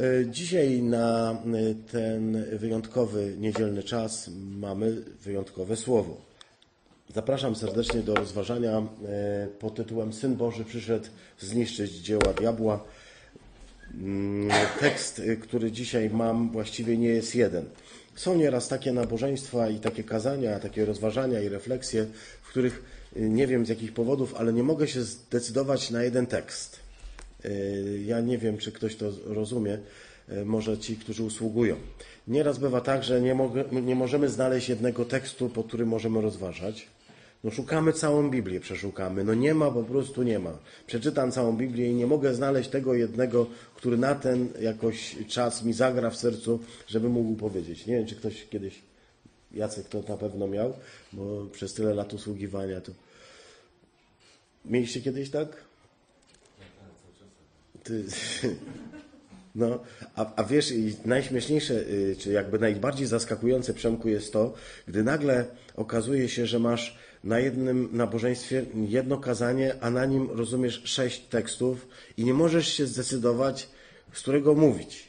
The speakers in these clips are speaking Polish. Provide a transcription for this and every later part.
E, dzisiaj na e, ten wyjątkowy niedzielny czas mamy wyjątkowe słowo. Zapraszam serdecznie do rozważania e, pod tytułem Syn Boży przyszedł zniszczyć dzieła diabła. Mm, tekst, który dzisiaj mam, właściwie nie jest jeden. Są nieraz takie nabożeństwa i takie kazania, takie rozważania i refleksje, w których nie wiem z jakich powodów, ale nie mogę się zdecydować na jeden tekst. E, ja nie wiem, czy ktoś to rozumie, e, może ci, którzy usługują. Nieraz bywa tak, że nie, nie możemy znaleźć jednego tekstu, po którym możemy rozważać. No szukamy całą Biblię, przeszukamy. No nie ma, po prostu nie ma. Przeczytam całą Biblię i nie mogę znaleźć tego jednego, który na ten jakoś czas mi zagra w sercu, żeby mógł powiedzieć. Nie wiem, czy ktoś kiedyś, Jacek to na pewno miał, bo przez tyle lat usługiwania to... Mieliście kiedyś tak? Ty, no, a, a wiesz, najśmieszniejsze, y, czy jakby najbardziej zaskakujące, Przemku, jest to, gdy nagle okazuje się, że masz na jednym nabożeństwie jedno kazanie, a na nim rozumiesz sześć tekstów i nie możesz się zdecydować, z którego mówić.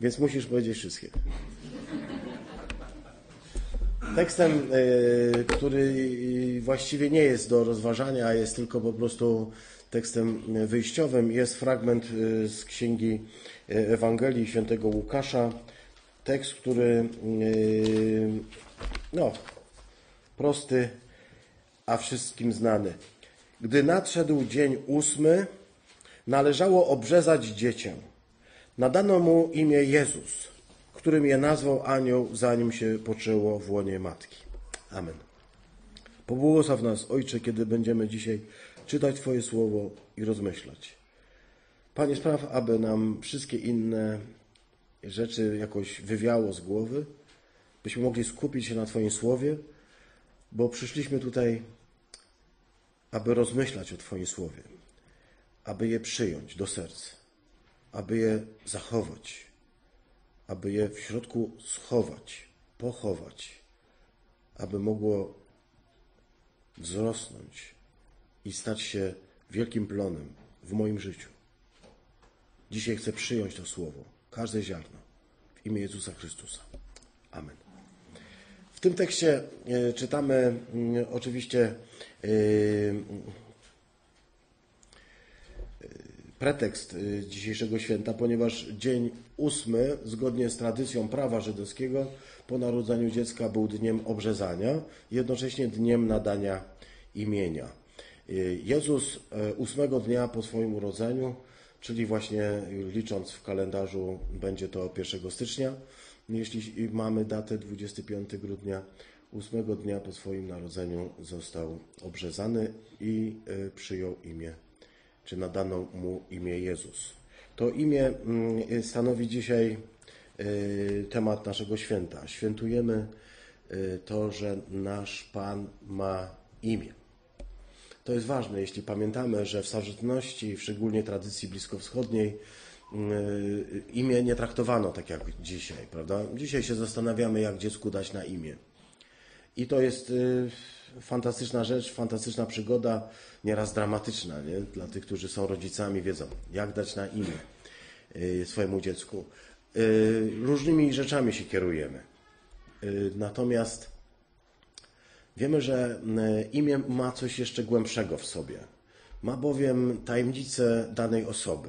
Więc musisz powiedzieć wszystkie. Tekstem, y, który właściwie nie jest do rozważania, jest tylko po prostu tekstem wyjściowym jest fragment y, z księgi y, Ewangelii świętego Łukasza. Tekst, który no, prosty, a wszystkim znany. Gdy nadszedł dzień ósmy, należało obrzezać dziecię. Nadano mu imię Jezus, którym je nazwał anioł, zanim się poczęło w łonie matki. Amen. Pobłogosław nas, Ojcze, kiedy będziemy dzisiaj czytać Twoje słowo i rozmyślać. Panie, spraw, aby nam wszystkie inne rzeczy jakoś wywiało z głowy, byśmy mogli skupić się na Twoim słowie, bo przyszliśmy tutaj, aby rozmyślać o Twoim słowie, aby je przyjąć do serca, aby je zachować, aby je w środku schować, pochować, aby mogło wzrosnąć i stać się wielkim plonem w moim życiu. Dzisiaj chcę przyjąć to słowo, każde ziarno, w imię Jezusa Chrystusa. Amen. W tym tekście e, czytamy mm, oczywiście e, pretekst e, dzisiejszego święta, ponieważ dzień ósmy, zgodnie z tradycją prawa żydowskiego, po narodzeniu dziecka był dniem obrzezania, jednocześnie dniem nadania imienia. Jezus e, ósmego dnia po swoim urodzeniu, czyli właśnie licząc w kalendarzu, będzie to 1 stycznia, jeśli mamy datę 25 grudnia, ósmego dnia po swoim narodzeniu został obrzezany i przyjął imię, czy nadano mu imię Jezus. To imię mm, stanowi dzisiaj e, temat naszego święta. Świętujemy to, że nasz Pan ma imię. To jest ważne, jeśli pamiętamy, że w starożytności, szczególnie tradycji bliskowschodniej, yy, imię nie traktowano tak jak dzisiaj, prawda? Dzisiaj się zastanawiamy, jak dziecku dać na imię. I to jest yy, fantastyczna rzecz, fantastyczna przygoda, nieraz dramatyczna, nie? Dla tych, którzy są rodzicami, wiedzą, jak dać na imię yy, swojemu dziecku. Różnymi rzeczami się kierujemy. Natomiast Wiemy, że imię ma coś jeszcze głębszego w sobie. Ma bowiem tajemnicę danej osoby.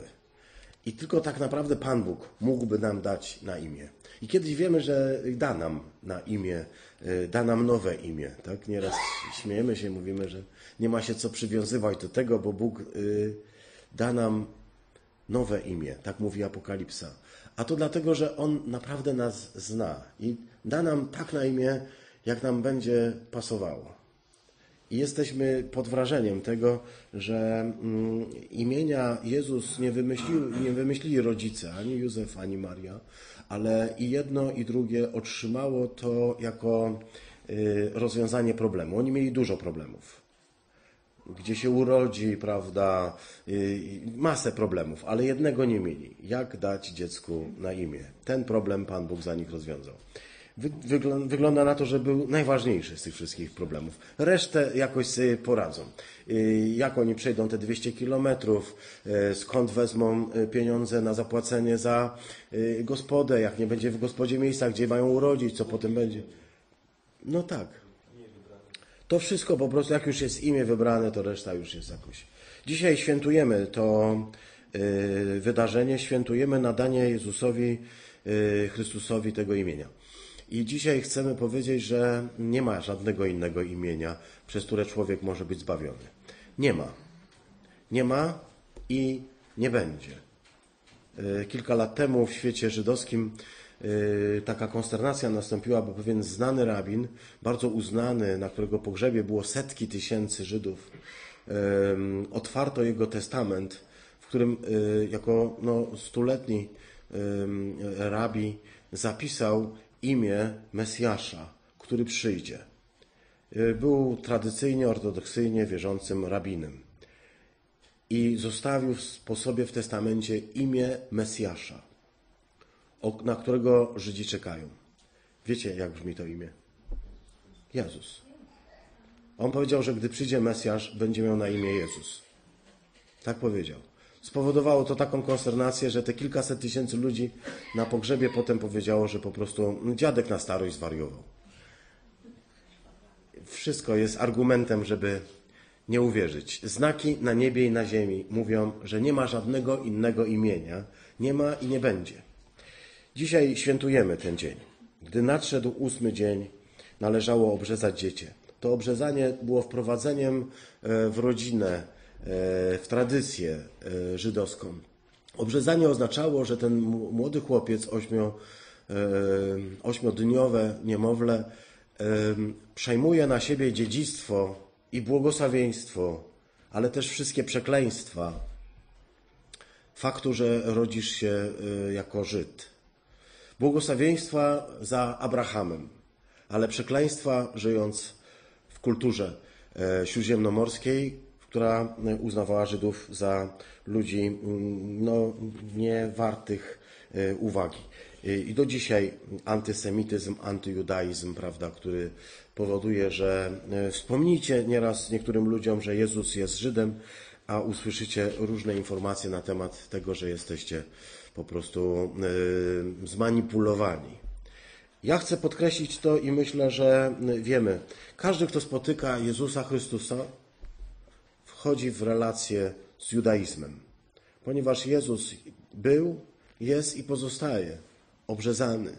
I tylko tak naprawdę Pan Bóg mógłby nam dać na imię. I kiedyś wiemy, że da nam na imię, da nam nowe imię. Tak? Nieraz śmiejemy się, mówimy, że nie ma się co przywiązywać do tego, bo Bóg e, da nam nowe imię. Tak mówi Apokalipsa. A to dlatego, że On naprawdę nas zna i da nam tak na imię, jak nam będzie pasowało. I jesteśmy pod wrażeniem tego, że mm, imienia Jezus nie, wymyślił, nie wymyślili rodzice, ani Józef, ani Maria, ale i jedno, i drugie otrzymało to jako y, rozwiązanie problemu. Oni mieli dużo problemów. Gdzie się urodzi, prawda, y, masę problemów, ale jednego nie mieli. Jak dać dziecku na imię? Ten problem Pan Bóg za nich rozwiązał. Wy, wygląda na to, że był najważniejszy z tych wszystkich problemów. Resztę jakoś sobie poradzą. Y, jak oni przejdą te 200 kilometrów, y, skąd wezmą y, pieniądze na zapłacenie za gospodę, jak nie będzie w gospodzie miejsca, gdzie mają urodzić, co potem będzie. No tak. To wszystko po prostu, jak już jest imię wybrane, to reszta już jest jakoś. Dzisiaj świętujemy to wydarzenie, świętujemy nadanie Jezusowi, Chrystusowi tego imienia. I dzisiaj chcemy powiedzieć, że nie ma żadnego innego imienia, przez które człowiek może być zbawiony. Nie ma. Nie ma i nie będzie. E, kilka lat temu w świecie żydowskim e, taka konsternacja nastąpiła, bo pewien znany rabin, bardzo uznany, na którego pogrzebie było setki tysięcy Żydów, e, otwarto jego testament, w którym jako no, stuletni rabi zapisał imię Mesjasza, który przyjdzie. Y, był tradycyjnie, ortodoksyjnie wierzącym rabinem i zostawił po sobie w testamencie imię Mesjasza, na którego Żydzi czekają. Wiecie, jak brzmi to imię? Jezus. On powiedział, że gdy przyjdzie Mesjasz, będzie miał na imię Jezus. Tak powiedział. Spowodowało to taką konsternację, że te kilkaset tysięcy ludzi na pogrzebie potem powiedziało, że po prostu dziadek na starość zwariował. Wszystko jest argumentem, żeby nie uwierzyć. Znaki na niebie i na ziemi mówią, że nie ma żadnego innego imienia, nie ma i nie będzie. Dzisiaj świętujemy ten dzień. Gdy nadszedł ósmy dzień, należało obrzezać dziecię. To obrzezanie było wprowadzeniem e, w rodzinę w tradycję e, żydowską. Obrzezanie oznaczało, że ten młody chłopiec, e, ośmiodniowe niemowlę, przejmuje na siebie dziedzictwo i błogosławieństwo, ale też wszystkie przekleństwa faktu, że rodzisz się jako Żyd. Błogosławieństwa za Abrahamem, ale przekleństwa żyjąc w kulturze śródziemnomorskiej, która e, uznawała Żydów za ludzi no, niewartych e, uwagi. I do dzisiaj antysemityzm, antyjudaizm, prawda, który powoduje, że e, wspomnijcie nieraz niektórym ludziom, że Jezus jest Żydem, a usłyszycie różne informacje na temat tego, że jesteście po prostu zmanipulowani. Ja chcę podkreślić to i myślę, że wiemy, każdy, kto spotyka Jezusa Chrystusa, wchodzi w relację z judaizmem, ponieważ Jezus był, jest i pozostaje obrzezany.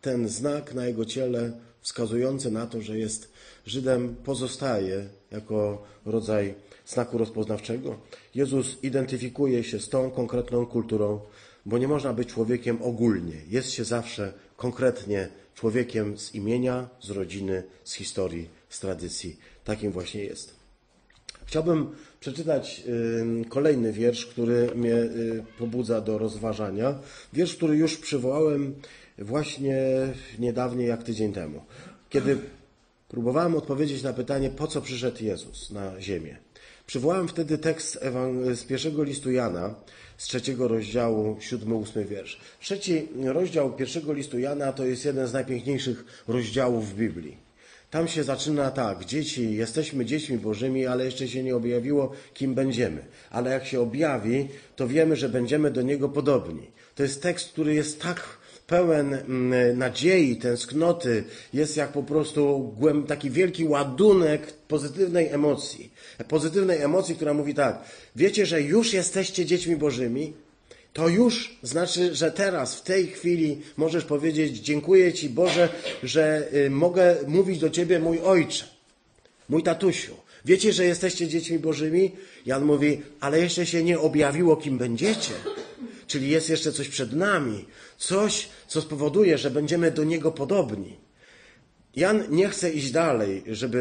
Ten znak na jego ciele wskazujący na to, że jest Żydem, pozostaje jako rodzaj znaku rozpoznawczego. Jezus identyfikuje się z tą konkretną kulturą, bo nie można być człowiekiem ogólnie. Jest się zawsze konkretnie człowiekiem z imienia, z rodziny, z historii, z tradycji. Takim właśnie jest. Chciałbym przeczytać kolejny wiersz, który mnie y, pobudza do rozważania. Wiersz, który już przywołałem właśnie niedawnie, jak tydzień temu, kiedy próbowałem odpowiedzieć na pytanie, po co przyszedł Jezus na ziemię. Przywołałem wtedy tekst z pierwszego listu Jana, z trzeciego rozdziału, siódmy, ósmy wiersz. Trzeci rozdział pierwszego listu Jana to jest jeden z najpiękniejszych rozdziałów w Biblii. Tam się zaczyna tak, dzieci, jesteśmy dziećmi Bożymi, ale jeszcze się nie objawiło, kim będziemy. Ale jak się objawi, to wiemy, że będziemy do Niego podobni. To jest tekst, który jest tak pełen mm, nadziei, tęsknoty, jest jak po prostu taki wielki ładunek pozytywnej emocji. Pozytywnej emocji, która mówi tak, wiecie, że już jesteście dziećmi Bożymi, to już znaczy, że teraz, w tej chwili możesz powiedzieć: Dziękuję Ci, Boże, że y, mogę mówić do Ciebie, mój ojcze, mój tatusiu. Wiecie, że jesteście dziećmi Bożymi? Jan mówi, ale jeszcze się nie objawiło, kim będziecie. Czyli jest jeszcze coś przed nami, coś, co spowoduje, że będziemy do Niego podobni. Jan nie chce iść dalej, żeby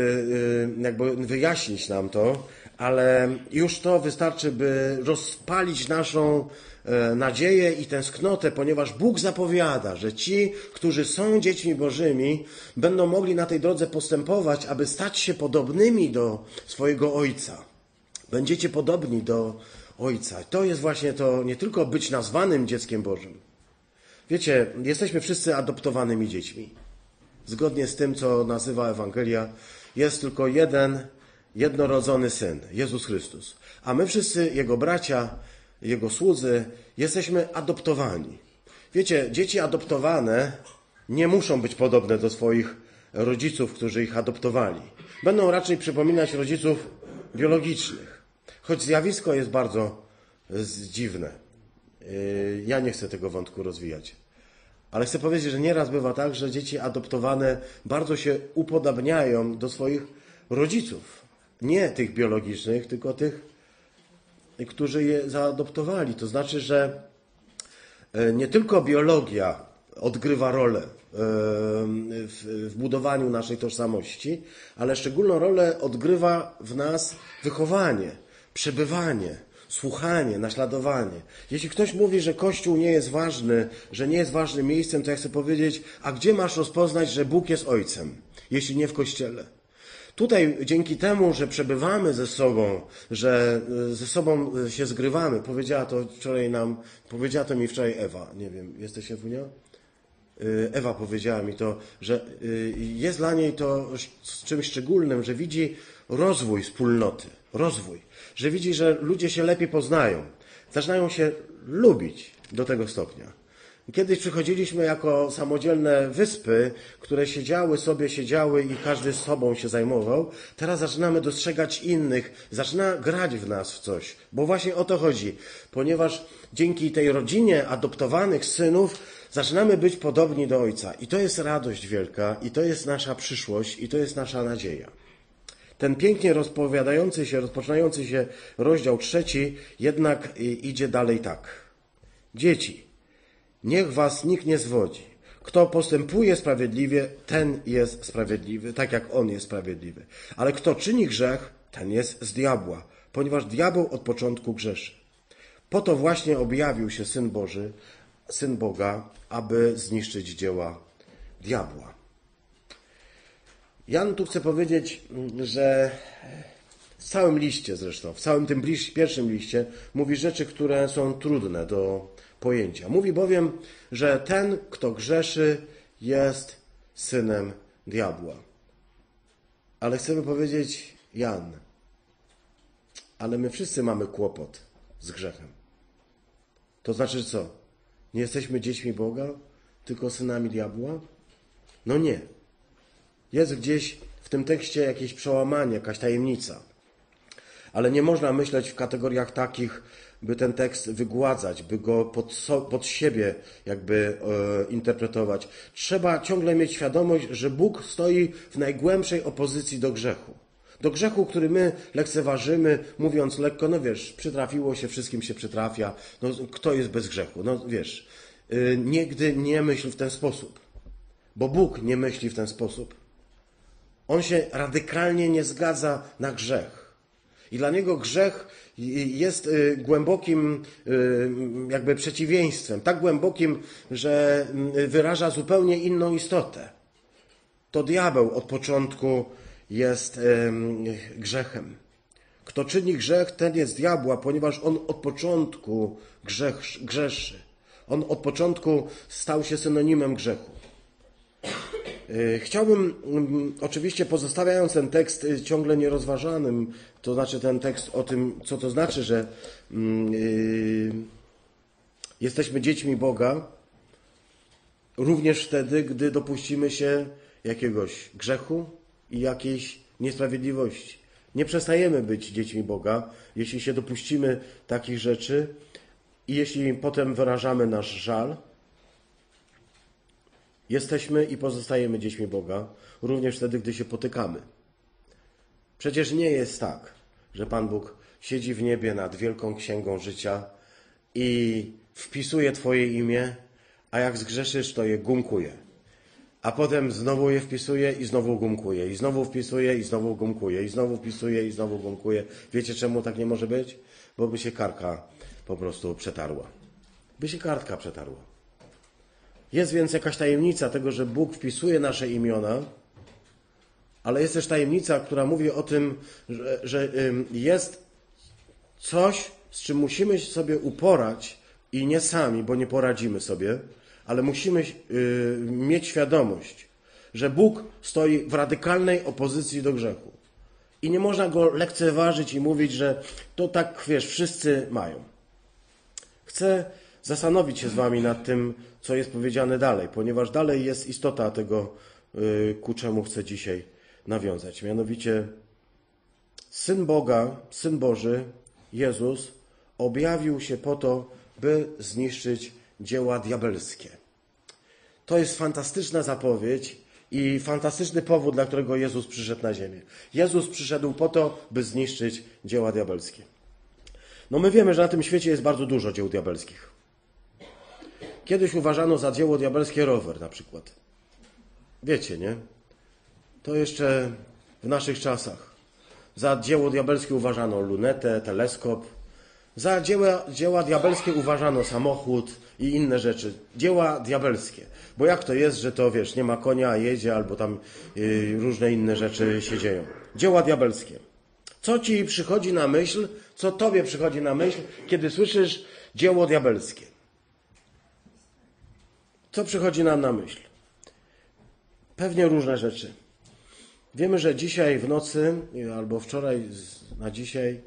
y, jakby wyjaśnić nam to, ale już to wystarczy, by rozpalić naszą E, nadzieję i tęsknotę, ponieważ Bóg zapowiada, że ci, którzy są dziećmi Bożymi, będą mogli na tej drodze postępować, aby stać się podobnymi do swojego Ojca. Będziecie podobni do Ojca. To jest właśnie to nie tylko być nazwanym dzieckiem Bożym. Wiecie, jesteśmy wszyscy adoptowanymi dziećmi. zgodnie z tym, co nazywa Ewangelia, jest tylko jeden jednorodzony syn, Jezus Chrystus. A my wszyscy, Jego bracia, Jego słudzy, jesteśmy adoptowani. Wiecie, dzieci adoptowane nie muszą być podobne do swoich rodziców, którzy ich adoptowali. Będą raczej przypominać rodziców biologicznych. Choć zjawisko jest bardzo dziwne. Yy, ja nie chcę tego wątku rozwijać. Ale chcę powiedzieć, że nieraz bywa tak, że dzieci adoptowane bardzo się upodabniają do swoich rodziców. Nie tych biologicznych, tylko tych, którzy je zaadoptowali. To znaczy, że e, nie tylko biologia odgrywa rolę e, w budowaniu naszej tożsamości, ale szczególną rolę odgrywa w nas wychowanie, przebywanie, słuchanie, naśladowanie. Jeśli ktoś mówi, że Kościół nie jest ważny, że nie jest ważnym miejscem, to ja chcę powiedzieć, a gdzie masz rozpoznać, że Bóg jest Ojcem, jeśli nie w Kościele? Tutaj dzięki temu, że przebywamy ze sobą, że e, ze sobą się zgrywamy, powiedziała to wczoraj nam, powiedziała to mi wczoraj Ewa, nie wiem, jesteś Ewunia? E, Ewa powiedziała mi to, że e, jest dla niej to czymś szczególnym, że widzi rozwój wspólnoty, rozwój. Że widzi, że ludzie się lepiej poznają, zaczynają się lubić do tego stopnia. Kiedyś przychodziliśmy jako samodzielne wyspy, które siedziały sobie, siedziały i każdy sobą się zajmował. Teraz zaczynamy dostrzegać innych, zaczyna grać w nas w coś, bo właśnie o to chodzi. Ponieważ dzięki tej rodzinie adoptowanych synów zaczynamy być podobni do Ojca. I to jest radość wielka, i to jest nasza przyszłość, i to jest nasza nadzieja. Ten pięknie rozpowiadający się, rozpoczynający się rozdział trzeci jednak idzie dalej tak. Dzieci, niech was nikt nie zwodzi. Kto postępuje sprawiedliwie, ten jest sprawiedliwy, tak jak on jest sprawiedliwy. Ale kto czyni grzech, ten jest z diabła, ponieważ diabeł od początku grzeszy. Po to właśnie objawił się Syn Boży, Syn Boga, aby zniszczyć dzieła diabła. Jan tu chce powiedzieć, że w całym liście zresztą, w całym tym pierwszym liście mówi rzeczy, które są trudne do pojęcia. Mówi bowiem, że ten, kto grzeszy, jest synem diabła. Ale chcemy powiedzieć, Jan, ale my wszyscy mamy kłopot z grzechem. To znaczy co? Nie jesteśmy dziećmi Boga, tylko synami diabła? No nie. Jest gdzieś w tym tekście jakieś przełamanie, jakaś tajemnica. Ale nie można myśleć w kategoriach takich, by ten tekst wygładzać, by go pod, so, pod siebie jakby e, interpretować. Trzeba ciągle mieć świadomość, że Bóg stoi w najgłębszej opozycji do grzechu. Do grzechu, który my lekceważymy, mówiąc lekko, no wiesz, przytrafiło się, wszystkim się przytrafia, no kto jest bez grzechu? No wiesz, y, nigdy nie myśl w ten sposób, bo Bóg nie myśli w ten sposób. On się radykalnie nie zgadza na grzech. I dla niego grzech jest y, głębokim y, jakby przeciwieństwem, tak głębokim, że y, wyraża zupełnie inną istotę. To diabeł od początku jest grzechem. Kto czyni grzech, ten jest diabła, ponieważ on od początku grzech, grzeszy. On od początku stał się synonimem grzechu. E, chciałbym mm, oczywiście pozostawiając ten tekst y, ciągle nierozważanym, to znaczy ten tekst o tym, co to znaczy, że yy, jesteśmy dziećmi Boga, również wtedy, gdy dopuścimy się jakiegoś grzechu i jakiejś niesprawiedliwości. Nie przestajemy być dziećmi Boga, jeśli się dopuścimy takich rzeczy i jeśli potem wyrażamy nasz żal, Jesteśmy i pozostajemy dziećmi Boga, również wtedy, gdy się potykamy. Przecież nie jest tak, że Pan Bóg siedzi w niebie nad wielką księgą życia i wpisuje Twoje imię, a jak zgrzeszysz, to je gumkuje. A potem znowu je wpisuje i znowu gumkuje, i znowu wpisuje i znowu gumkuje, i znowu wpisuje i znowu gumkuje. Wiecie czemu tak nie może być? Bo by się karka po prostu przetarła. By się kartka przetarła. Jest więc jakaś tajemnica tego, że Bóg wpisuje nasze imiona, ale jest też tajemnica, która mówi o tym, że, że jest coś, z czym musimy sobie uporać i nie sami, bo nie poradzimy sobie, ale musimy y, mieć świadomość, że Bóg stoi w radykalnej opozycji do grzechu. I nie można go lekceważyć i mówić, że to tak, wiesz, wszyscy mają. Chcę zastanowić się z Wami nad tym, co jest powiedziane dalej, ponieważ dalej jest istota tego, y, ku czemu chcę dzisiaj nawiązać. Mianowicie, Syn Boga, Syn Boży, Jezus, objawił się po to, by zniszczyć dzieła diabelskie. To jest fantastyczna zapowiedź i fantastyczny powód, dla którego Jezus przyszedł na ziemię. Jezus przyszedł po to, by zniszczyć dzieła diabelskie. No my wiemy, że na tym świecie jest bardzo dużo dzieł diabelskich. Kiedyś uważano za dzieło diabelskie rower na przykład. Wiecie, nie? To jeszcze w naszych czasach. Za dzieło diabelskie uważano lunetę, teleskop. Za dzieła, dzieła diabelskie uważano samochód i inne rzeczy. Dzieła diabelskie. Bo jak to jest, że to wiesz, nie ma konia, jedzie, albo tam yy, różne inne rzeczy się dzieją. Dzieła diabelskie. Co ci przychodzi na myśl, co tobie przychodzi na myśl, kiedy słyszysz dzieło diabelskie? Co przychodzi nam na myśl? Pewnie różne rzeczy. Wiemy, że dzisiaj w nocy, albo wczoraj na dzisiaj,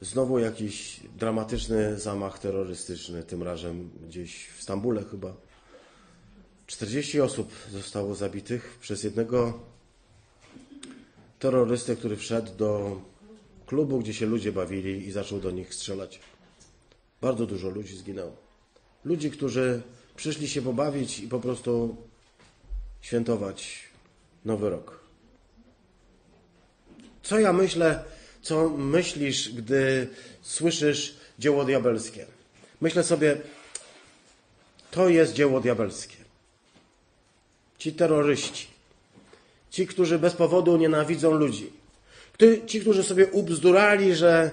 znowu jakiś dramatyczny zamach terrorystyczny, tym razem gdzieś w Stambule chyba. 40 osób zostało zabitych przez jednego terrorystę, który wszedł do klubu, gdzie się ludzie bawili i zaczął do nich strzelać. Bardzo dużo ludzi zginęło. Ludzi, którzy przyszli się pobawić i po prostu świętować Nowy Rok. Co ja myślę, co myślisz, gdy słyszysz dzieło diabelskie? Myślę sobie, to jest dzieło diabelskie. Ci terroryści, ci, którzy bez powodu nienawidzą ludzi, ci, którzy sobie ubzdurali, że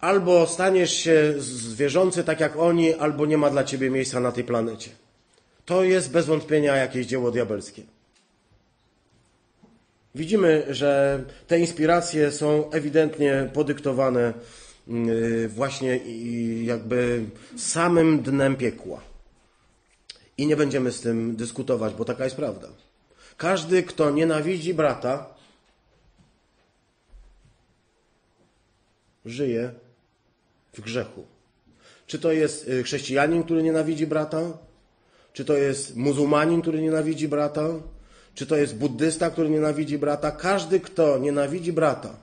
albo staniesz się zwierzący tak jak oni, albo nie ma dla ciebie miejsca na tej planecie. To jest bez wątpienia jakieś dzieło diabelskie. Widzimy, że te inspiracje są ewidentnie podyktowane mm, właśnie jakby samym dnem piekła. I nie będziemy z tym dyskutować, bo taka jest prawda. Każdy, kto nienawidzi brata, żyje w grzechu. Czy to jest y, chrześcijanin, który nienawidzi brata? Czy to jest muzułmanin, który nienawidzi brata? Czy to jest buddysta, który nienawidzi brata? Każdy, kto nienawidzi brata,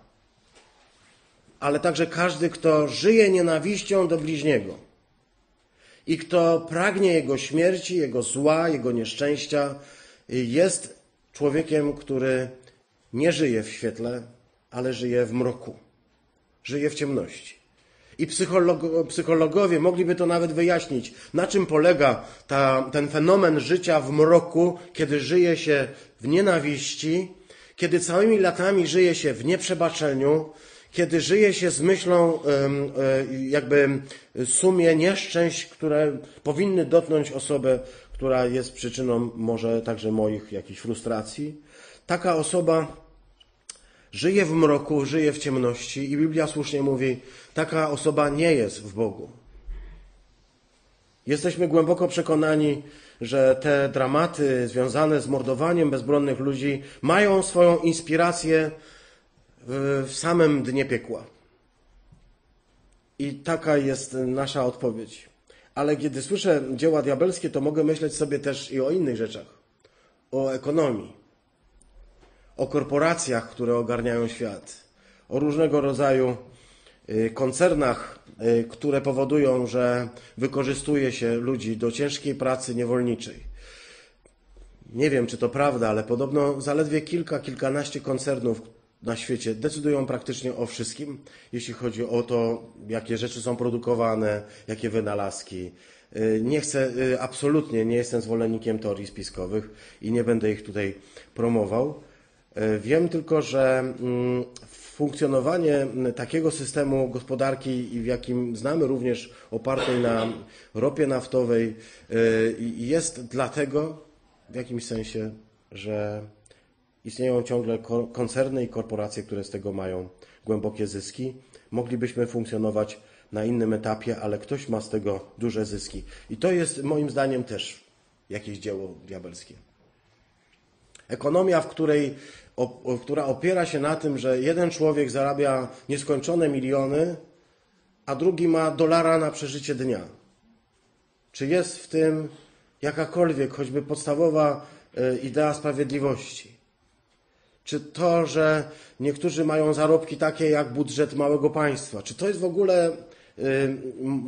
ale także każdy, kto żyje nienawiścią do bliźniego i kto pragnie jego śmierci, jego zła, jego nieszczęścia, jest człowiekiem, który nie żyje w świetle, ale żyje w mroku, żyje w ciemności. I psychologowie mogliby to nawet wyjaśnić, na czym polega ta, ten fenomen życia w mroku, kiedy żyje się w nienawiści, kiedy całymi latami żyje się w nieprzebaczeniu, kiedy żyje się z myślą, e, jakby sumie nieszczęść, które powinny dotknąć osobę, która jest przyczyną może także moich jakichś frustracji. Taka osoba żyje w mroku, żyje w ciemności i Biblia słusznie mówi, taka osoba nie jest w Bogu. Jesteśmy głęboko przekonani, że te dramaty związane z mordowaniem bezbronnych ludzi mają swoją inspirację w samym dnie piekła. I taka jest nasza odpowiedź. Ale kiedy słyszę dzieła diabelskie, to mogę myśleć sobie też i o innych rzeczach. O ekonomii, o korporacjach, które ogarniają świat, o różnego rodzaju y, koncernach, y, które powodują, że wykorzystuje się ludzi do ciężkiej pracy niewolniczej. Nie wiem, czy to prawda, ale podobno zaledwie kilka, kilkanaście koncernów na świecie decydują praktycznie o wszystkim, jeśli chodzi o to, jakie rzeczy są produkowane, jakie wynalazki. Y, nie chcę, absolutnie nie jestem zwolennikiem teorii spiskowych i nie będę ich tutaj promował. E, wiem tylko, że mm, funkcjonowanie takiego systemu gospodarki, w jakim znamy również opartej na ropie naftowej, e, jest dlatego w jakimś sensie, że istnieją ciągle koncerny i korporacje, które z tego mają głębokie zyski. Moglibyśmy funkcjonować na innym etapie, ale ktoś ma z tego duże zyski. I to jest moim zdaniem też jakieś dzieło diabelskie. Ekonomia, w której, która opiera się na tym, że jeden człowiek zarabia nieskończone miliony, a drugi ma dolara na przeżycie dnia. Czy jest w tym jakakolwiek, choćby podstawowa e, idea sprawiedliwości? Czy to, że niektórzy mają zarobki takie jak budżet małego państwa? Czy to jest w ogóle, y,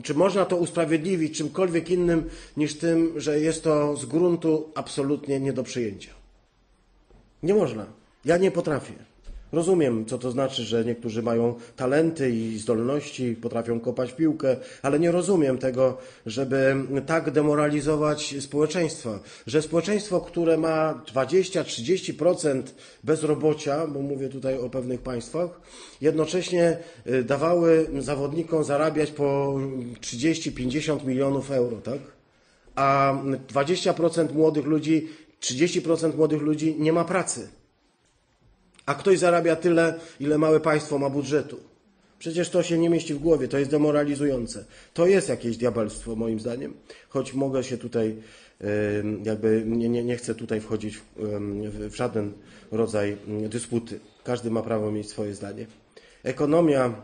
czy można to usprawiedliwić czymkolwiek innym niż tym, że jest to z gruntu absolutnie nie do przyjęcia? Nie można. Ja nie potrafię. Rozumiem, co to znaczy, że niektórzy mają talenty i zdolności, potrafią kopać piłkę, ale nie rozumiem tego, żeby tak demoralizować społeczeństwa. Że społeczeństwo, które ma 20-30% bezrobocia, bo mówię tutaj o pewnych państwach, jednocześnie y, dawały zawodnikom zarabiać po 30-50 milionów euro, tak? A 20% młodych ludzi, 30% młodych ludzi nie ma pracy a ktoś zarabia tyle, ile małe państwo ma budżetu. Przecież to się nie mieści w głowie, to jest demoralizujące. To jest jakieś diabelstwo, moim zdaniem, choć mogę się tutaj, jakby nie, nie, nie chcę tutaj wchodzić w, w żaden rodzaj dysputy. Każdy ma prawo mieć swoje zdanie. Ekonomia,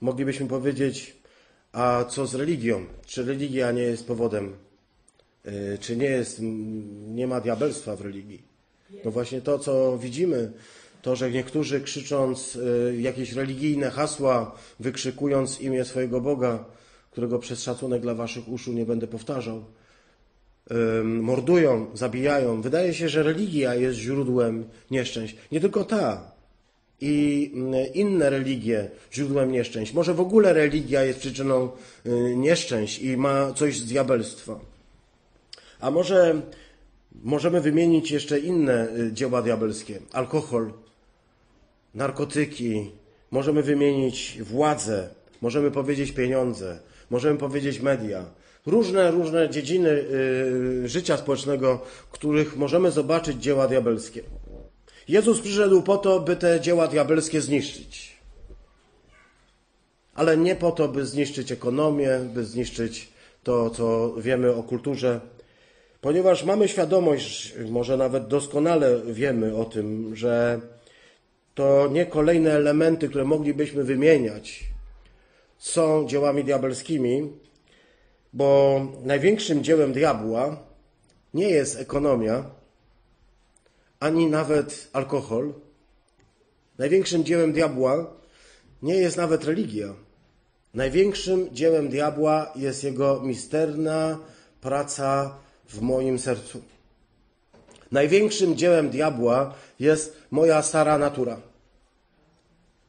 moglibyśmy powiedzieć, a co z religią? Czy religia nie jest powodem, e, czy nie jest, nie ma diabelstwa w religii? No właśnie to, co widzimy to, że niektórzy krzycząc y, jakieś religijne hasła, wykrzykując imię swojego Boga, którego przez szacunek dla waszych uszu nie będę powtarzał, mordują, zabijają. Wydaje się, że religia jest źródłem nieszczęść. Nie tylko ta. I mm, inne religie źródłem nieszczęść. Może w ogóle religia jest przyczyną y, nieszczęść i ma coś z diabelstwa. A może możemy wymienić jeszcze inne y, dzieła diabelskie. Alkohol, narkotyki, możemy wymienić władzę, możemy powiedzieć pieniądze, możemy powiedzieć media. Różne, różne dziedziny y, życia społecznego, w których możemy zobaczyć dzieła diabelskie. Jezus przyszedł po to, by te dzieła diabelskie zniszczyć. Ale nie po to, by zniszczyć ekonomię, by zniszczyć to, co wiemy o kulturze, ponieważ mamy świadomość, może nawet doskonale wiemy o tym, że to nie kolejne elementy, które moglibyśmy wymieniać, są dziełami diabelskimi, bo największym dziełem diabła nie jest ekonomia, ani nawet alkohol. Największym dziełem diabła nie jest nawet religia. Największym dziełem diabła jest jego misterna praca w moim sercu. Największym dziełem diabła jest moja stara natura.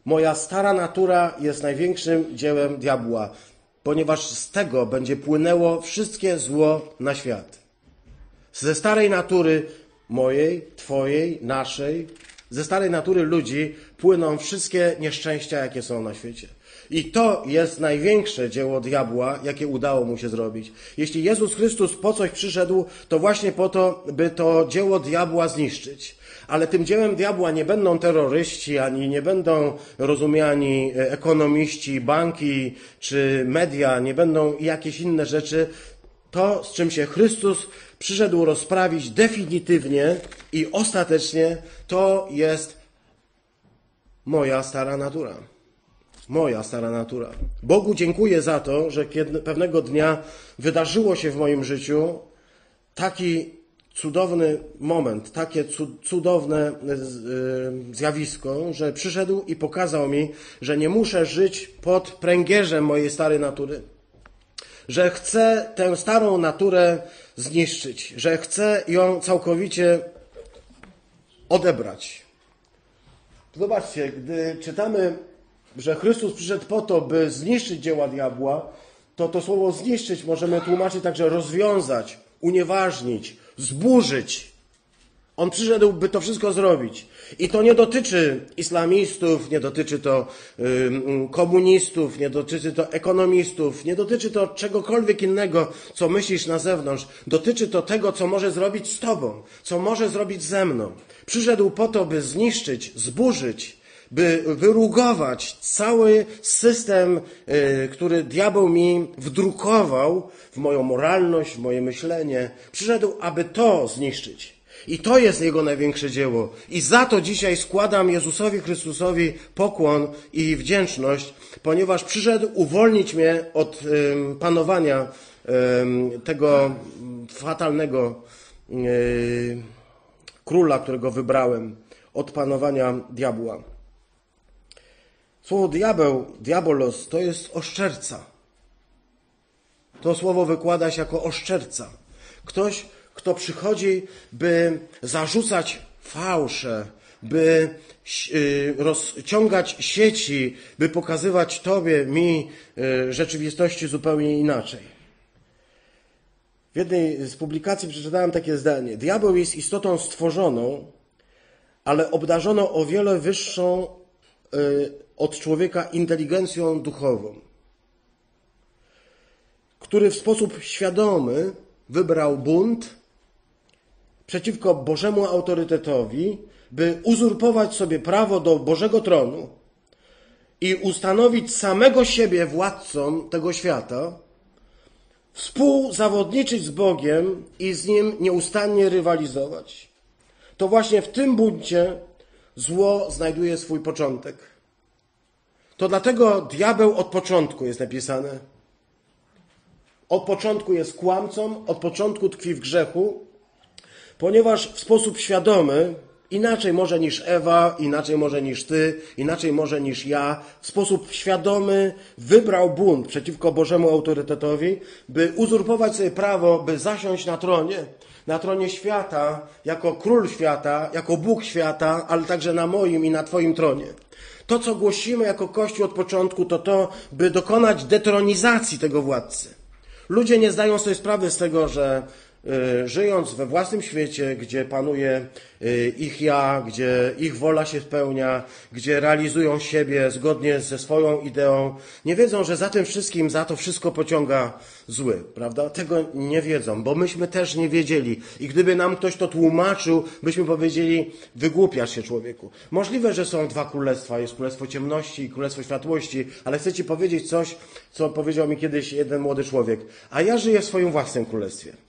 Moja stara natura jest największym dziełem diabła, ponieważ z tego będzie płynęło wszystkie zło na świat. Ze starej natury mojej, Twojej, naszej, ze starej natury ludzi płyną wszystkie nieszczęścia, jakie są na świecie. I to jest największe dzieło diabła, jakie udało mu się zrobić. Jeśli Jezus Chrystus po coś przyszedł, to właśnie po to, by to dzieło diabła zniszczyć. Ale tym dziełem diabła nie będą terroryści, ani nie będą rozumiani ekonomiści, banki czy media, nie będą jakieś inne rzeczy. To, z czym się Chrystus przyszedł rozprawić definitywnie i ostatecznie, to jest moja stara natura. Moja stara natura. Bogu dziękuję za to, że kiedy pewnego dnia wydarzyło się w moim życiu taki cudowny moment, takie cudowne e, zjawisko, że przyszedł i pokazał mi, że nie muszę żyć pod pręgierzem mojej starej natury. Że chcę tę starą naturę zniszczyć, że chcę ją całkowicie odebrać. Zobaczcie, gdy czytamy, że Chrystus przyszedł po to, by zniszczyć dzieła diabła, to to słowo zniszczyć możemy tłumaczyć także rozwiązać, unieważnić, zburzyć. On przyszedł, by to wszystko zrobić. I to nie dotyczy islamistów, nie dotyczy to komunistów, nie dotyczy to ekonomistów, nie dotyczy to czegokolwiek innego, co myślisz na zewnątrz. Dotyczy to tego, co może zrobić z tobą, co może zrobić ze mną. Przyszedł po to, by zniszczyć, zburzyć, by wyrugować cały system, y, który diabeł mi wdrukował w moją moralność, w moje myślenie. Przyszedł, aby to zniszczyć. I to jest Jego największe dzieło. I za to dzisiaj składam Jezusowi Chrystusowi pokłon i wdzięczność, ponieważ przyszedł uwolnić mnie od panowania tego fatalnego um, króla, którego wybrałem, od panowania diabła. Słowo diabeł, diabolos, to jest oszczerca. To słowo wykłada się jako oszczerca. Ktoś, kto przychodzi, by zarzucać fałsze, by y, rozciągać sieci, by pokazywać Tobie, mi y, rzeczywistości zupełnie inaczej. W jednej z publikacji przeczytałem takie zdanie. Diabeł jest istotą stworzoną, ale obdarzoną o wiele wyższą y, od człowieka inteligencją duchową, który w sposób świadomy wybrał bunt przeciwko Bożemu autorytetowi, by uzurpować sobie prawo do Bożego tronu i ustanowić samego siebie władcą tego świata, współzawodniczyć z Bogiem i z Nim nieustannie rywalizować. To właśnie w tym buncie zło znajduje swój początek. To dlatego diabeł od początku jest napisane. Od początku jest kłamcą, od początku tkwi w grzechu, ponieważ w sposób świadomy, inaczej może niż Ewa, inaczej może niż ty, inaczej może niż ja, w sposób świadomy wybrał bunt przeciwko Bożemu autorytetowi, by uzurpować sobie prawo, by zasiąść na tronie, na tronie świata, jako król świata, jako Bóg świata, ale także na moim i na Twoim tronie. To, co głosimy jako Kościół od początku, to to, by dokonać detronizacji tego władcy. Ludzie nie zdają sobie sprawy z tego, że żyjąc we własnym świecie, gdzie panuje y, ich ja, gdzie ich wola się spełnia, gdzie realizują siebie zgodnie ze swoją ideą, nie wiedzą, że za tym wszystkim, za to wszystko pociąga zły, prawda? Tego nie wiedzą, bo myśmy też nie wiedzieli. I gdyby nam ktoś to tłumaczył, byśmy powiedzieli, wygłupiasz się człowieku. Możliwe, że są dwa królestwa, jest królestwo ciemności i królestwo światłości, ale chcę ci powiedzieć coś, co powiedział mi kiedyś jeden młody człowiek. A ja żyję w swoim własnym królestwie.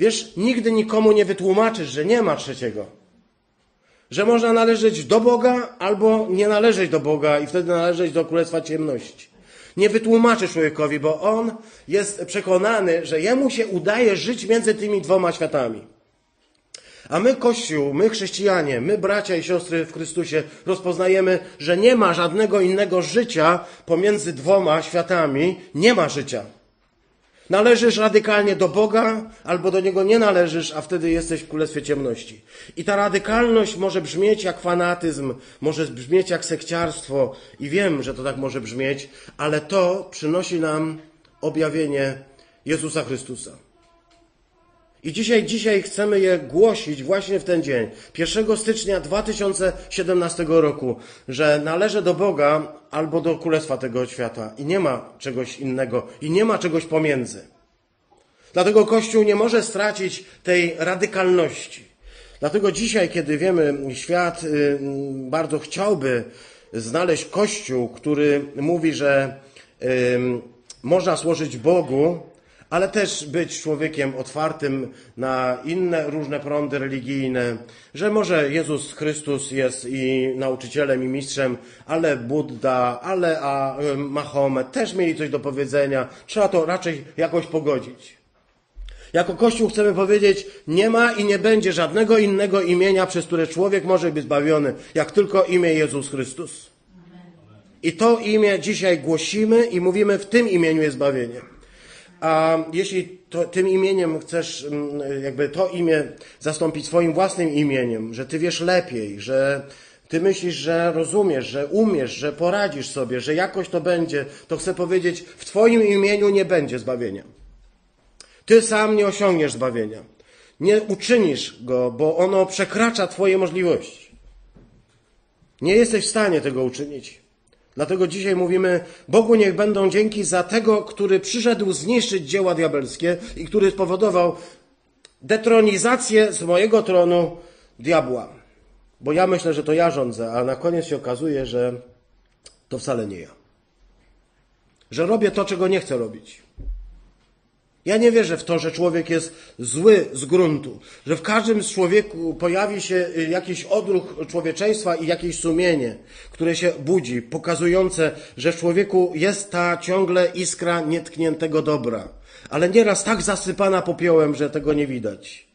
Wiesz, nigdy nikomu nie wytłumaczysz, że nie ma trzeciego. Że można należeć do Boga albo nie należeć do Boga i wtedy należeć do Królestwa Ciemności. Nie wytłumaczy człowiekowi, bo on jest przekonany, że jemu się udaje żyć między tymi dwoma światami. A my, Kościół, my chrześcijanie, my bracia i siostry w Chrystusie rozpoznajemy, że nie ma żadnego innego życia pomiędzy dwoma światami. Nie ma życia. Należysz radykalnie do Boga, albo do Niego nie należysz, a wtedy jesteś w Królestwie Ciemności. I ta radykalność może brzmieć jak fanatyzm, może brzmieć jak sekciarstwo i wiem, że to tak może brzmieć, ale to przynosi nam objawienie Jezusa Chrystusa. I dzisiaj, dzisiaj chcemy je głosić właśnie w ten dzień, 1 stycznia 2017 roku, że należę do Boga albo do Królestwa tego świata i nie ma czegoś innego i nie ma czegoś pomiędzy. Dlatego Kościół nie może stracić tej radykalności. Dlatego dzisiaj, kiedy wiemy, świat y, bardzo chciałby znaleźć Kościół, który mówi, że można służyć Bogu, ale też być człowiekiem otwartym na inne różne prądy religijne, że może Jezus Chrystus jest i nauczycielem, i mistrzem, ale Buddha, ale a Mahomet też mieli coś do powiedzenia. Trzeba to raczej jakoś pogodzić. Jako Kościół chcemy powiedzieć, nie ma i nie będzie żadnego innego imienia, przez które człowiek może być zbawiony, jak tylko imię Jezus Chrystus. I to imię dzisiaj głosimy i mówimy, w tym imieniu jest zbawienie. A jeśli to, tym imieniem chcesz mm, jakby to imię zastąpić swoim własnym imieniem, że ty wiesz lepiej, że ty myślisz, że rozumiesz, że umiesz, że poradzisz sobie, że jakoś to będzie, to chcę powiedzieć, w twoim imieniu nie będzie zbawienia. Ty sam nie osiągniesz zbawienia. Nie uczynisz go, bo ono przekracza twoje możliwości. Nie jesteś w stanie tego uczynić. Dlatego dzisiaj mówimy, Bogu niech będą dzięki za tego, który przyszedł zniszczyć dzieła diabelskie i który spowodował detronizację z mojego tronu diabła. Bo ja myślę, że to ja rządzę, a na koniec się okazuje, że to wcale nie ja. Że robię to, czego nie chcę robić. Ja nie wierzę w to, że człowiek jest zły z gruntu, że w każdym z człowieku pojawi się y, jakiś odruch człowieczeństwa i jakieś sumienie, które się budzi, pokazujące, że w człowieku jest ta ciągle iskra nietkniętego dobra, ale nieraz tak zasypana popiołem, że tego nie widać.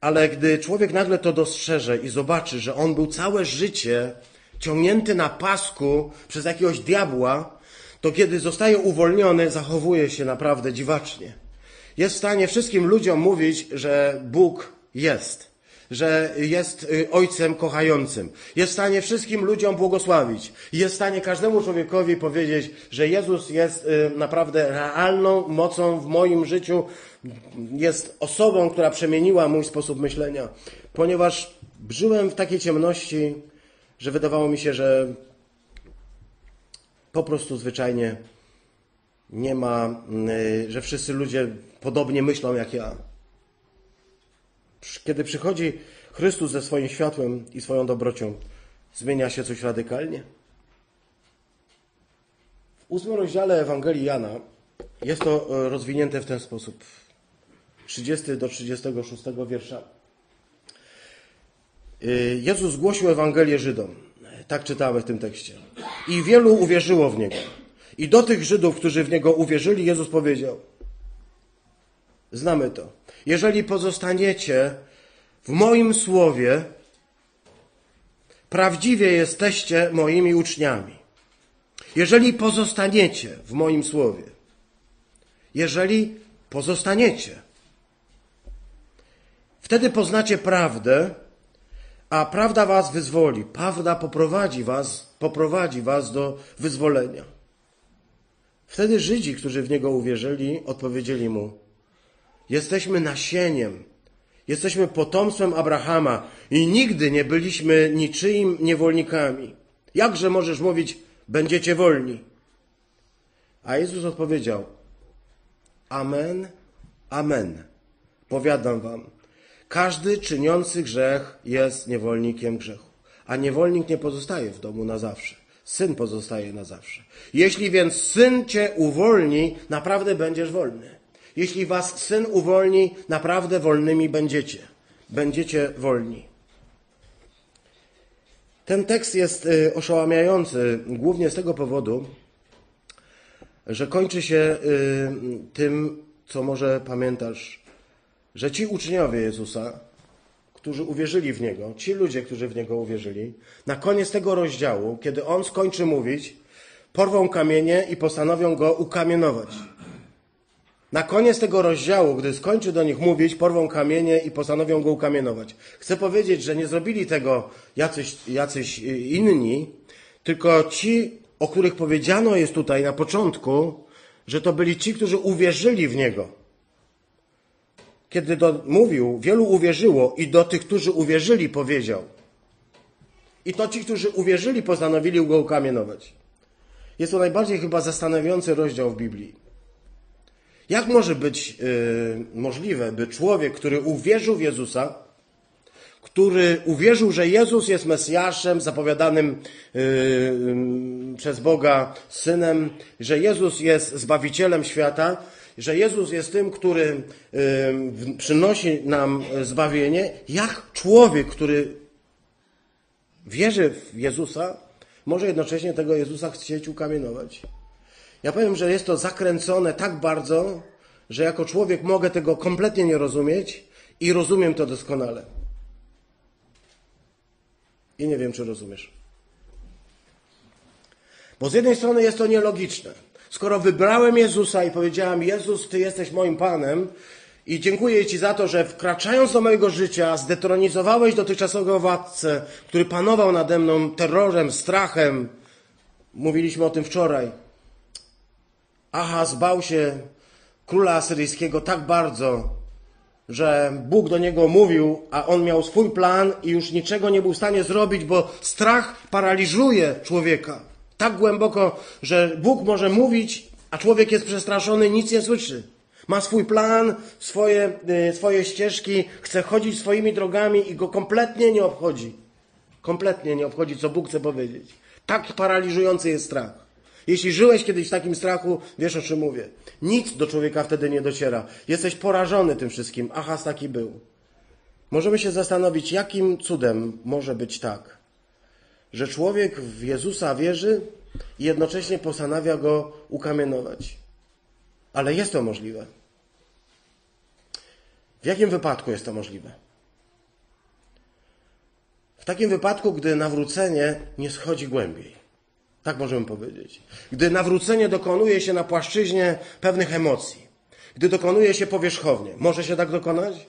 Ale gdy człowiek nagle to dostrzeże i zobaczy, że on był całe życie ciągnięty na pasku przez jakiegoś diabła, to kiedy zostaje uwolniony, zachowuje się naprawdę dziwacznie. Jest w stanie wszystkim ludziom mówić, że Bóg jest, że jest y, Ojcem kochającym. Jest w stanie wszystkim ludziom błogosławić. Jest w stanie każdemu człowiekowi powiedzieć, że Jezus jest y, naprawdę realną mocą w moim życiu, jest osobą, która przemieniła mój sposób myślenia. Ponieważ żyłem w takiej ciemności, że wydawało mi się, że po prostu zwyczajnie nie ma, y, że wszyscy ludzie podobnie myślą jak ja. Kiedy przychodzi Chrystus ze swoim światłem i swoją dobrocią, zmienia się coś radykalnie. W ósmym rozdziale Ewangelii Jana jest to y, rozwinięte w ten sposób. 30 do 36 wiersza. Y, Jezus głosił Ewangelię Żydom. Tak czytamy w tym tekście. I wielu uwierzyło w Niego. I do tych Żydów, którzy w Niego uwierzyli, Jezus powiedział, znamy to, jeżeli pozostaniecie w moim słowie, prawdziwie jesteście moimi uczniami. Jeżeli pozostaniecie w moim słowie, jeżeli pozostaniecie, wtedy poznacie prawdę, a prawda was wyzwoli. Prawda poprowadzi was, poprowadzi was do wyzwolenia. Wtedy Żydzi, którzy w Niego uwierzyli, odpowiedzieli Mu, jesteśmy nasieniem, jesteśmy potomstwem Abrahama i nigdy nie byliśmy niczyim niewolnikami. Jakże możesz mówić, będziecie wolni? A Jezus odpowiedział, Amen, Amen. Powiadam wam, każdy czyniący grzech jest niewolnikiem grzechu, a niewolnik nie pozostaje w domu na zawsze. Syn pozostaje na zawsze. Jeśli więc syn cię uwolni, naprawdę będziesz wolny. Jeśli was syn uwolni, naprawdę wolnymi będziecie. Będziecie wolni. Ten tekst jest y, oszałamiający głównie z tego powodu, że kończy się y, tym, co może pamiętasz że ci uczniowie Jezusa, którzy uwierzyli w Niego, ci ludzie, którzy w Niego uwierzyli, na koniec tego rozdziału, kiedy On skończy mówić, porwą kamienie i postanowią Go ukamienować. Na koniec tego rozdziału, gdy skończy do nich mówić, porwą kamienie i postanowią Go ukamienować. Chcę powiedzieć, że nie zrobili tego jacyś, jacyś inni, tylko ci, o których powiedziano jest tutaj na początku, że to byli ci, którzy uwierzyli w Niego kiedy do, mówił, wielu uwierzyło i do tych, którzy uwierzyli, powiedział. I to ci, którzy uwierzyli, postanowili go ukamienować. Jest to najbardziej chyba zastanawiający rozdział w Biblii. Jak może być yy, możliwe, by człowiek, który uwierzył w Jezusa, który uwierzył, że Jezus jest Mesjaszem zapowiadanym yy, yy, przez Boga Synem, że Jezus jest Zbawicielem świata, że Jezus jest tym, który przynosi nam zbawienie, jak człowiek, który wierzy w Jezusa, może jednocześnie tego Jezusa chcieć ukamienować. Ja powiem, że jest to zakręcone tak bardzo, że jako człowiek mogę tego kompletnie nie rozumieć i rozumiem to doskonale. I nie wiem, czy rozumiesz. Bo z jednej strony jest to nielogiczne. Skoro wybrałem Jezusa i powiedziałem, Jezus, Ty jesteś moim Panem i dziękuję Ci za to, że wkraczając do mojego życia zdetronizowałeś dotychczasowego władcę, który panował nade mną terrorem, strachem. Mówiliśmy o tym wczoraj. Ahaz bał się króla asyryjskiego tak bardzo, że Bóg do niego mówił, a on miał swój plan i już niczego nie był w stanie zrobić, bo strach paraliżuje człowieka tak głęboko, że Bóg może mówić, a człowiek jest przestraszony, nic nie słyszy. Ma swój plan, swoje, y, swoje ścieżki, chce chodzić swoimi drogami i go kompletnie nie obchodzi. Kompletnie nie obchodzi, co Bóg chce powiedzieć. Tak paraliżujący jest strach. Jeśli żyłeś kiedyś w takim strachu, wiesz o czym mówię. Nic do człowieka wtedy nie dociera. Jesteś porażony tym wszystkim. Achaz taki był. Możemy się zastanowić, jakim cudem może być tak, że człowiek w Jezusa wierzy i jednocześnie postanawia go ukamienować. Ale jest to możliwe. W jakim wypadku jest to możliwe? W takim wypadku, gdy nawrócenie nie schodzi głębiej. Tak możemy powiedzieć. Gdy nawrócenie dokonuje się na płaszczyźnie pewnych emocji. Gdy dokonuje się powierzchownie. Może się tak dokonać?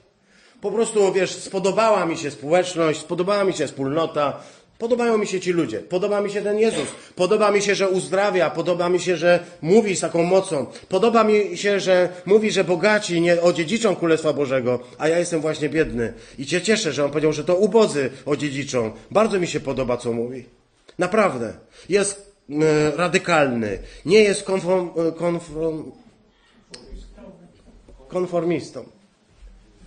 Po prostu, wiesz, spodobała mi się społeczność, spodobała mi się wspólnota, Podobają mi się ci ludzie, podoba mi się ten Jezus, podoba mi się, że uzdrawia, podoba mi się, że mówi z taką mocą, podoba mi się, że mówi, że bogaci nie odziedziczą Królestwa Bożego, a ja jestem właśnie biedny. I cię cieszę, że on powiedział, że to ubodzy odziedziczą. Bardzo mi się podoba, co mówi. Naprawdę. Jest e, radykalny, nie jest konform, e, konform, konformistą.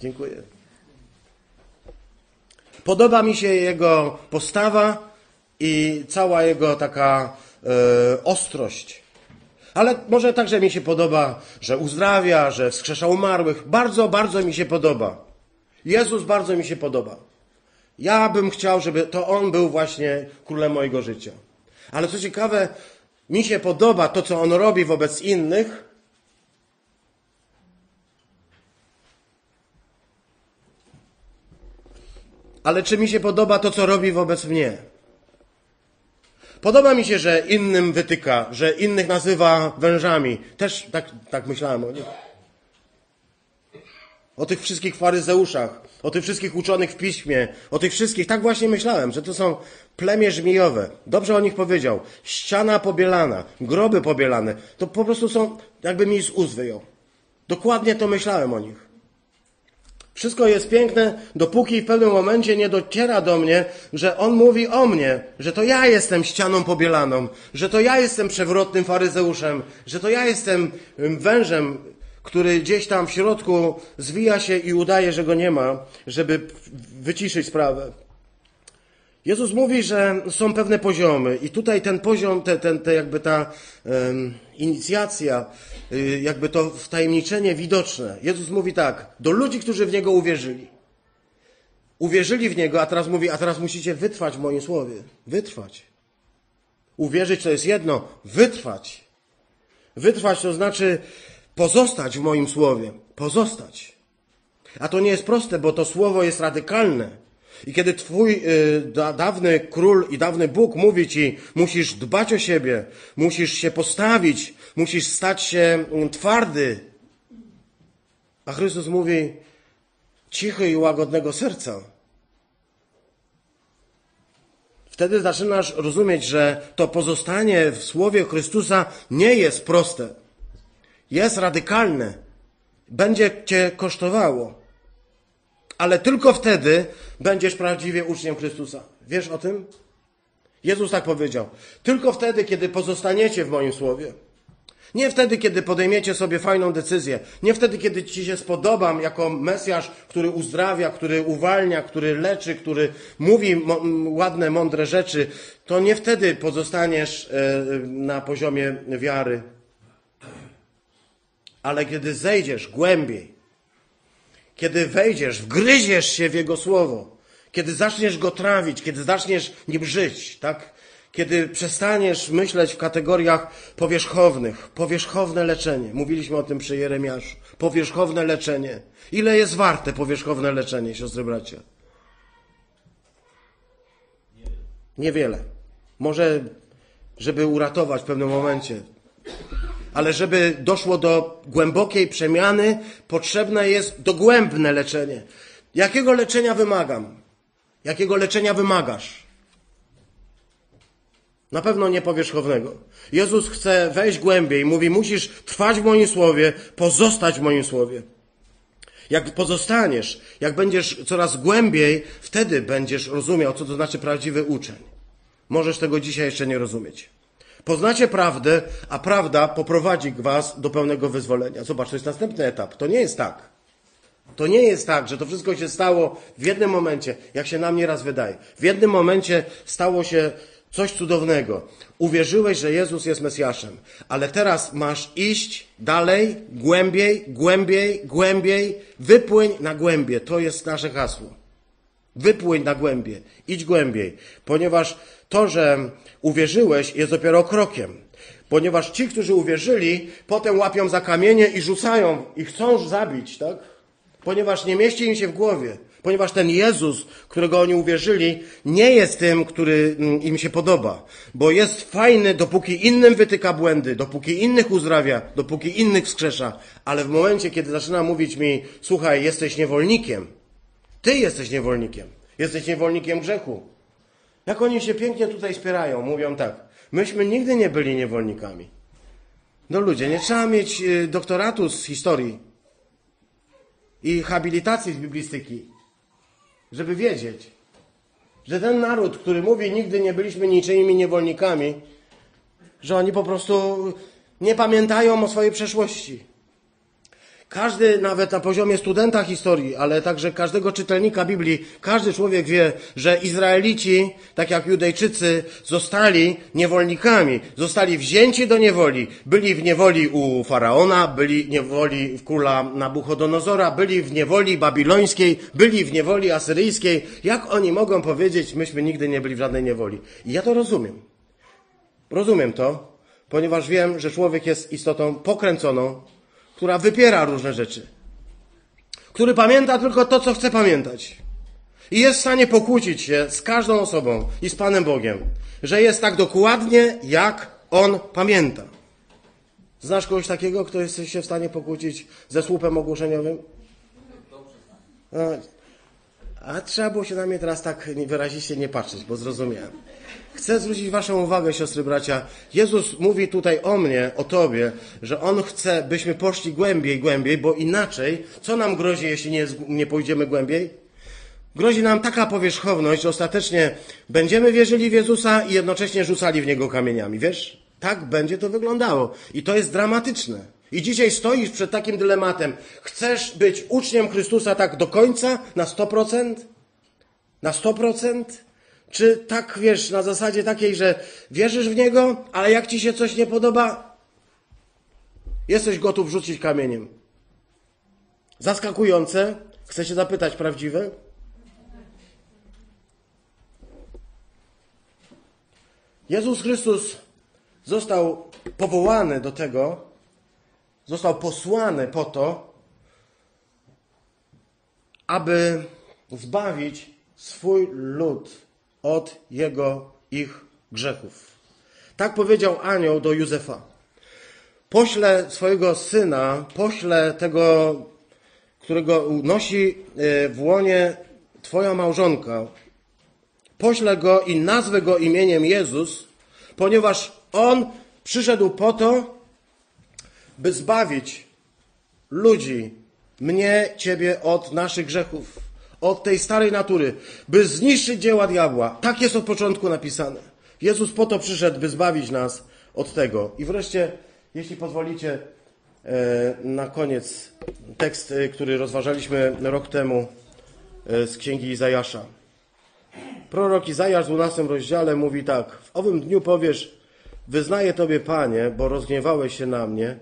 Dziękuję. Podoba mi się jego postawa i cała jego taka e, ostrość. Ale może także mi się podoba, że uzdrawia, że wskrzesza umarłych. Bardzo, bardzo mi się podoba. Jezus bardzo mi się podoba. Ja bym chciał, żeby to On był właśnie królem mojego życia. Ale co ciekawe, mi się podoba to, co On robi wobec innych, ale czy mi się podoba to, co robi wobec mnie? Podoba mi się, że innym wytyka, że innych nazywa wężami. Też tak, tak myślałem o nich. O tych wszystkich faryzeuszach, o tych wszystkich uczonych w piśmie, o tych wszystkich. Tak właśnie myślałem, że to są plemię żmijowe. Dobrze o nich powiedział. Ściana pobielana, groby pobielane. To po prostu są, jakby mi z ust wyjął. Dokładnie to myślałem o nich. Wszystko jest piękne, dopóki w pewnym momencie nie dociera do mnie, że on mówi o mnie, że to ja jestem ścianą pobielaną, że to ja jestem przewrotnym faryzeuszem, że to ja jestem wężem, który gdzieś tam w środku zwija się i udaje, że go nie ma, żeby wyciszyć sprawę. Jezus mówi, że są pewne poziomy i tutaj ten poziom, te, ten, te jakby ta um, inicjacja, y, jakby to wtajemniczenie widoczne. Jezus mówi tak, do ludzi, którzy w Niego uwierzyli. Uwierzyli w Niego, a teraz mówi, a teraz musicie wytrwać w moim słowie. Wytrwać. Uwierzyć to jest jedno, wytrwać. Wytrwać to znaczy pozostać w moim słowie. Pozostać. A to nie jest proste, bo to słowo jest radykalne. I kiedy twój y, da, dawny król i dawny Bóg mówi ci, musisz dbać o siebie, musisz się postawić, musisz stać się mm, twardy, a Chrystus mówi, cichy i łagodnego serca. Wtedy zaczynasz rozumieć, że to pozostanie w słowie Chrystusa nie jest proste. Jest radykalne. Będzie cię kosztowało ale tylko wtedy będziesz prawdziwie uczniem Chrystusa. Wiesz o tym? Jezus tak powiedział. Tylko wtedy, kiedy pozostaniecie w moim słowie. Nie wtedy, kiedy podejmiecie sobie fajną decyzję. Nie wtedy, kiedy ci się spodobam jako Mesjasz, który uzdrawia, który uwalnia, który leczy, który mówi ładne, mądre rzeczy. To nie wtedy pozostaniesz e, na poziomie wiary. Ale kiedy zejdziesz głębiej, kiedy wejdziesz, wgryziesz się w Jego Słowo, kiedy zaczniesz Go trawić, kiedy zaczniesz nim żyć, tak? Kiedy przestaniesz myśleć w kategoriach powierzchownych, powierzchowne leczenie. Mówiliśmy o tym przy Jeremiaszu. Powierzchowne leczenie. Ile jest warte powierzchowne leczenie, siostry bracia? Niewiele. Może, żeby uratować w pewnym momencie ale żeby doszło do głębokiej przemiany, potrzebne jest dogłębne leczenie. Jakiego leczenia wymagam? Jakiego leczenia wymagasz? Na pewno nie powierzchownego. Jezus chce wejść głębiej, mówi: Musisz trwać w moim słowie, pozostać w moim słowie. Jak pozostaniesz, jak będziesz coraz głębiej, wtedy będziesz rozumiał, co to znaczy prawdziwy uczeń. Możesz tego dzisiaj jeszcze nie rozumieć. Poznacie prawdę, a prawda poprowadzi was do pełnego wyzwolenia. Zobacz, to jest następny etap. To nie jest tak. To nie jest tak, że to wszystko się stało w jednym momencie, jak się nam nieraz wydaje. W jednym momencie stało się Coś cudownego. Uwierzyłeś, że Jezus jest Mesjaszem, ale teraz masz iść dalej, głębiej, głębiej, głębiej, wypłyń na głębie. To jest nasze hasło. Wypłyń na głębie, idź głębiej, ponieważ to, że uwierzyłeś, jest dopiero krokiem. Ponieważ ci, którzy uwierzyli, potem łapią za kamienie i rzucają i chcą zabić, tak? Ponieważ nie mieści im się w głowie. Ponieważ ten Jezus, którego oni uwierzyli, nie jest tym, który mm, im się podoba. Bo jest fajny, dopóki innym wytyka błędy, dopóki innych uzdrawia, dopóki innych wskrzesza. Ale w momencie, kiedy zaczyna mówić mi, słuchaj, jesteś niewolnikiem. Ty jesteś niewolnikiem. Jesteś niewolnikiem grzechu. Jak oni się pięknie tutaj spierają, mówią tak. Myśmy nigdy nie byli niewolnikami. No ludzie, nie trzeba mieć y, doktoratu z historii i habilitacji z biblistyki, żeby wiedzieć, że ten naród, który mówi nigdy nie byliśmy niczyimi niewolnikami, że oni po prostu nie pamiętają o swojej przeszłości. Każdy, nawet na poziomie studenta historii, ale także każdego czytelnika Biblii, każdy człowiek wie, że Izraelici, tak jak Judejczycy, zostali niewolnikami, zostali wzięci do niewoli. Byli w niewoli u faraona, byli w niewoli w króla Nabuchodonozora, byli w niewoli babilońskiej, byli w niewoli asyryjskiej. Jak oni mogą powiedzieć, myśmy nigdy nie byli w żadnej niewoli? I ja to rozumiem. Rozumiem to, ponieważ wiem, że człowiek jest istotą pokręconą, która wypiera różne rzeczy, który pamięta tylko to, co chce pamiętać. I jest w stanie pokłócić się z każdą osobą i z Panem Bogiem, że jest tak dokładnie, jak On pamięta. Znasz kogoś takiego, kto jest się w stanie pokłócić ze słupem ogłoszeniowym? No, a trzeba było się na mnie teraz tak wyraziście nie patrzeć, bo zrozumiałem. Chcę zwrócić Waszą uwagę, siostry bracia. Jezus mówi tutaj o mnie, o Tobie, że On chce, byśmy poszli głębiej, głębiej, bo inaczej, co nam grozi, jeśli nie, nie pójdziemy głębiej? Grozi nam taka powierzchowność, że ostatecznie będziemy wierzyli w Jezusa i jednocześnie rzucali w Niego kamieniami. Wiesz? Tak będzie to wyglądało. I to jest dramatyczne. I dzisiaj stoisz przed takim dylematem. Chcesz być uczniem Chrystusa tak do końca, na 100%? Na 100%? Czy tak, wiesz, na zasadzie takiej, że wierzysz w Niego, ale jak Ci się coś nie podoba, jesteś gotów rzucić kamieniem. Zaskakujące. Chcę się zapytać, prawdziwe? Jezus Chrystus został powołany do tego, został posłany po to, aby zbawić swój lud od jego ich grzechów. Tak powiedział anioł do Józefa. Pośle swojego syna, pośle tego, którego nosi e, w łonie twoja małżonka, pośle go i nazwę go imieniem Jezus, ponieważ on przyszedł po to, by zbawić ludzi, mnie, ciebie od naszych grzechów od tej starej natury, by zniszczyć dzieła diabła. Tak jest od początku napisane. Jezus po to przyszedł, by zbawić nas od tego. I wreszcie, jeśli pozwolicie, e, na koniec tekst, e, który rozważaliśmy rok temu e, z księgi Izajasza. Prorok Izajasz w 12 rozdziale mówi tak: W owym dniu powiesz: Wyznaję Tobie, Panie, bo rozgniewałeś się na mnie.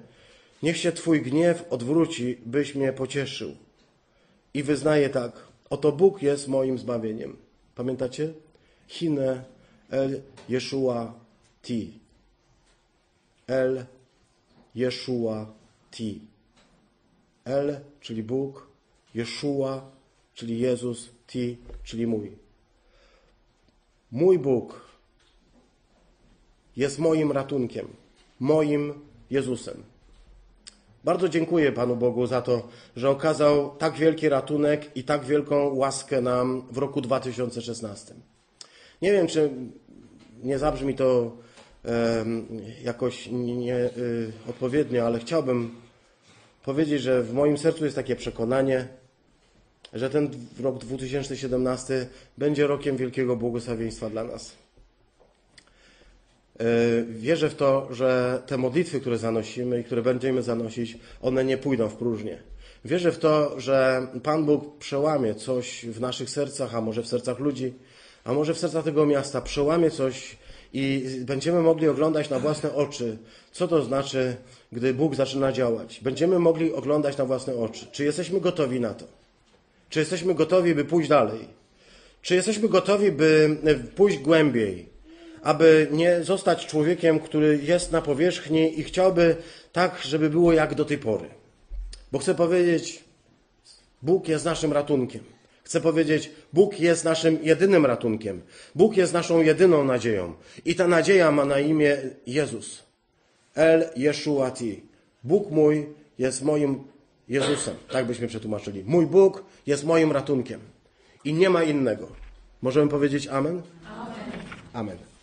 Niech się Twój gniew odwróci, byś mnie pocieszył. I wyznaję tak: Oto Bóg jest moim zbawieniem. Pamiętacie? Hine El Yeshua Ti. El Yeshua Ti. El, czyli Bóg, Yeshua, czyli Jezus, Ti, czyli mój. Mój Bóg jest moim ratunkiem, moim Jezusem. Bardzo dziękuję Panu Bogu za to, że okazał tak wielki ratunek i tak wielką łaskę nam w roku 2016. Nie wiem, czy nie zabrzmi to jakoś nieodpowiednio, nie, ale chciałbym powiedzieć, że w moim sercu jest takie przekonanie, że ten rok 2017 będzie rokiem wielkiego błogosławieństwa dla nas. E, wierzę w to, że te modlitwy, które zanosimy i które będziemy zanosić, one nie pójdą w próżnię. Wierzę w to, że Pan Bóg przełamie coś w naszych sercach, a może w sercach ludzi, a może w sercach tego miasta, przełamie coś i będziemy mogli oglądać na własne oczy, co to znaczy, gdy Bóg zaczyna działać. Będziemy mogli oglądać na własne oczy. Czy jesteśmy gotowi na to? Czy jesteśmy gotowi, by pójść dalej? Czy jesteśmy gotowi, by pójść głębiej? Aby nie zostać człowiekiem, który jest na powierzchni i chciałby tak, żeby było jak do tej pory. Bo chcę powiedzieć, Bóg jest naszym ratunkiem. Chcę powiedzieć, Bóg jest naszym jedynym ratunkiem. Bóg jest naszą jedyną nadzieją. I ta nadzieja ma na imię Jezus. El Yeshuati. Bóg mój jest moim Jezusem. Tak byśmy przetłumaczyli. Mój Bóg jest moim ratunkiem. I nie ma innego. Możemy powiedzieć Amen? Amen. Amen.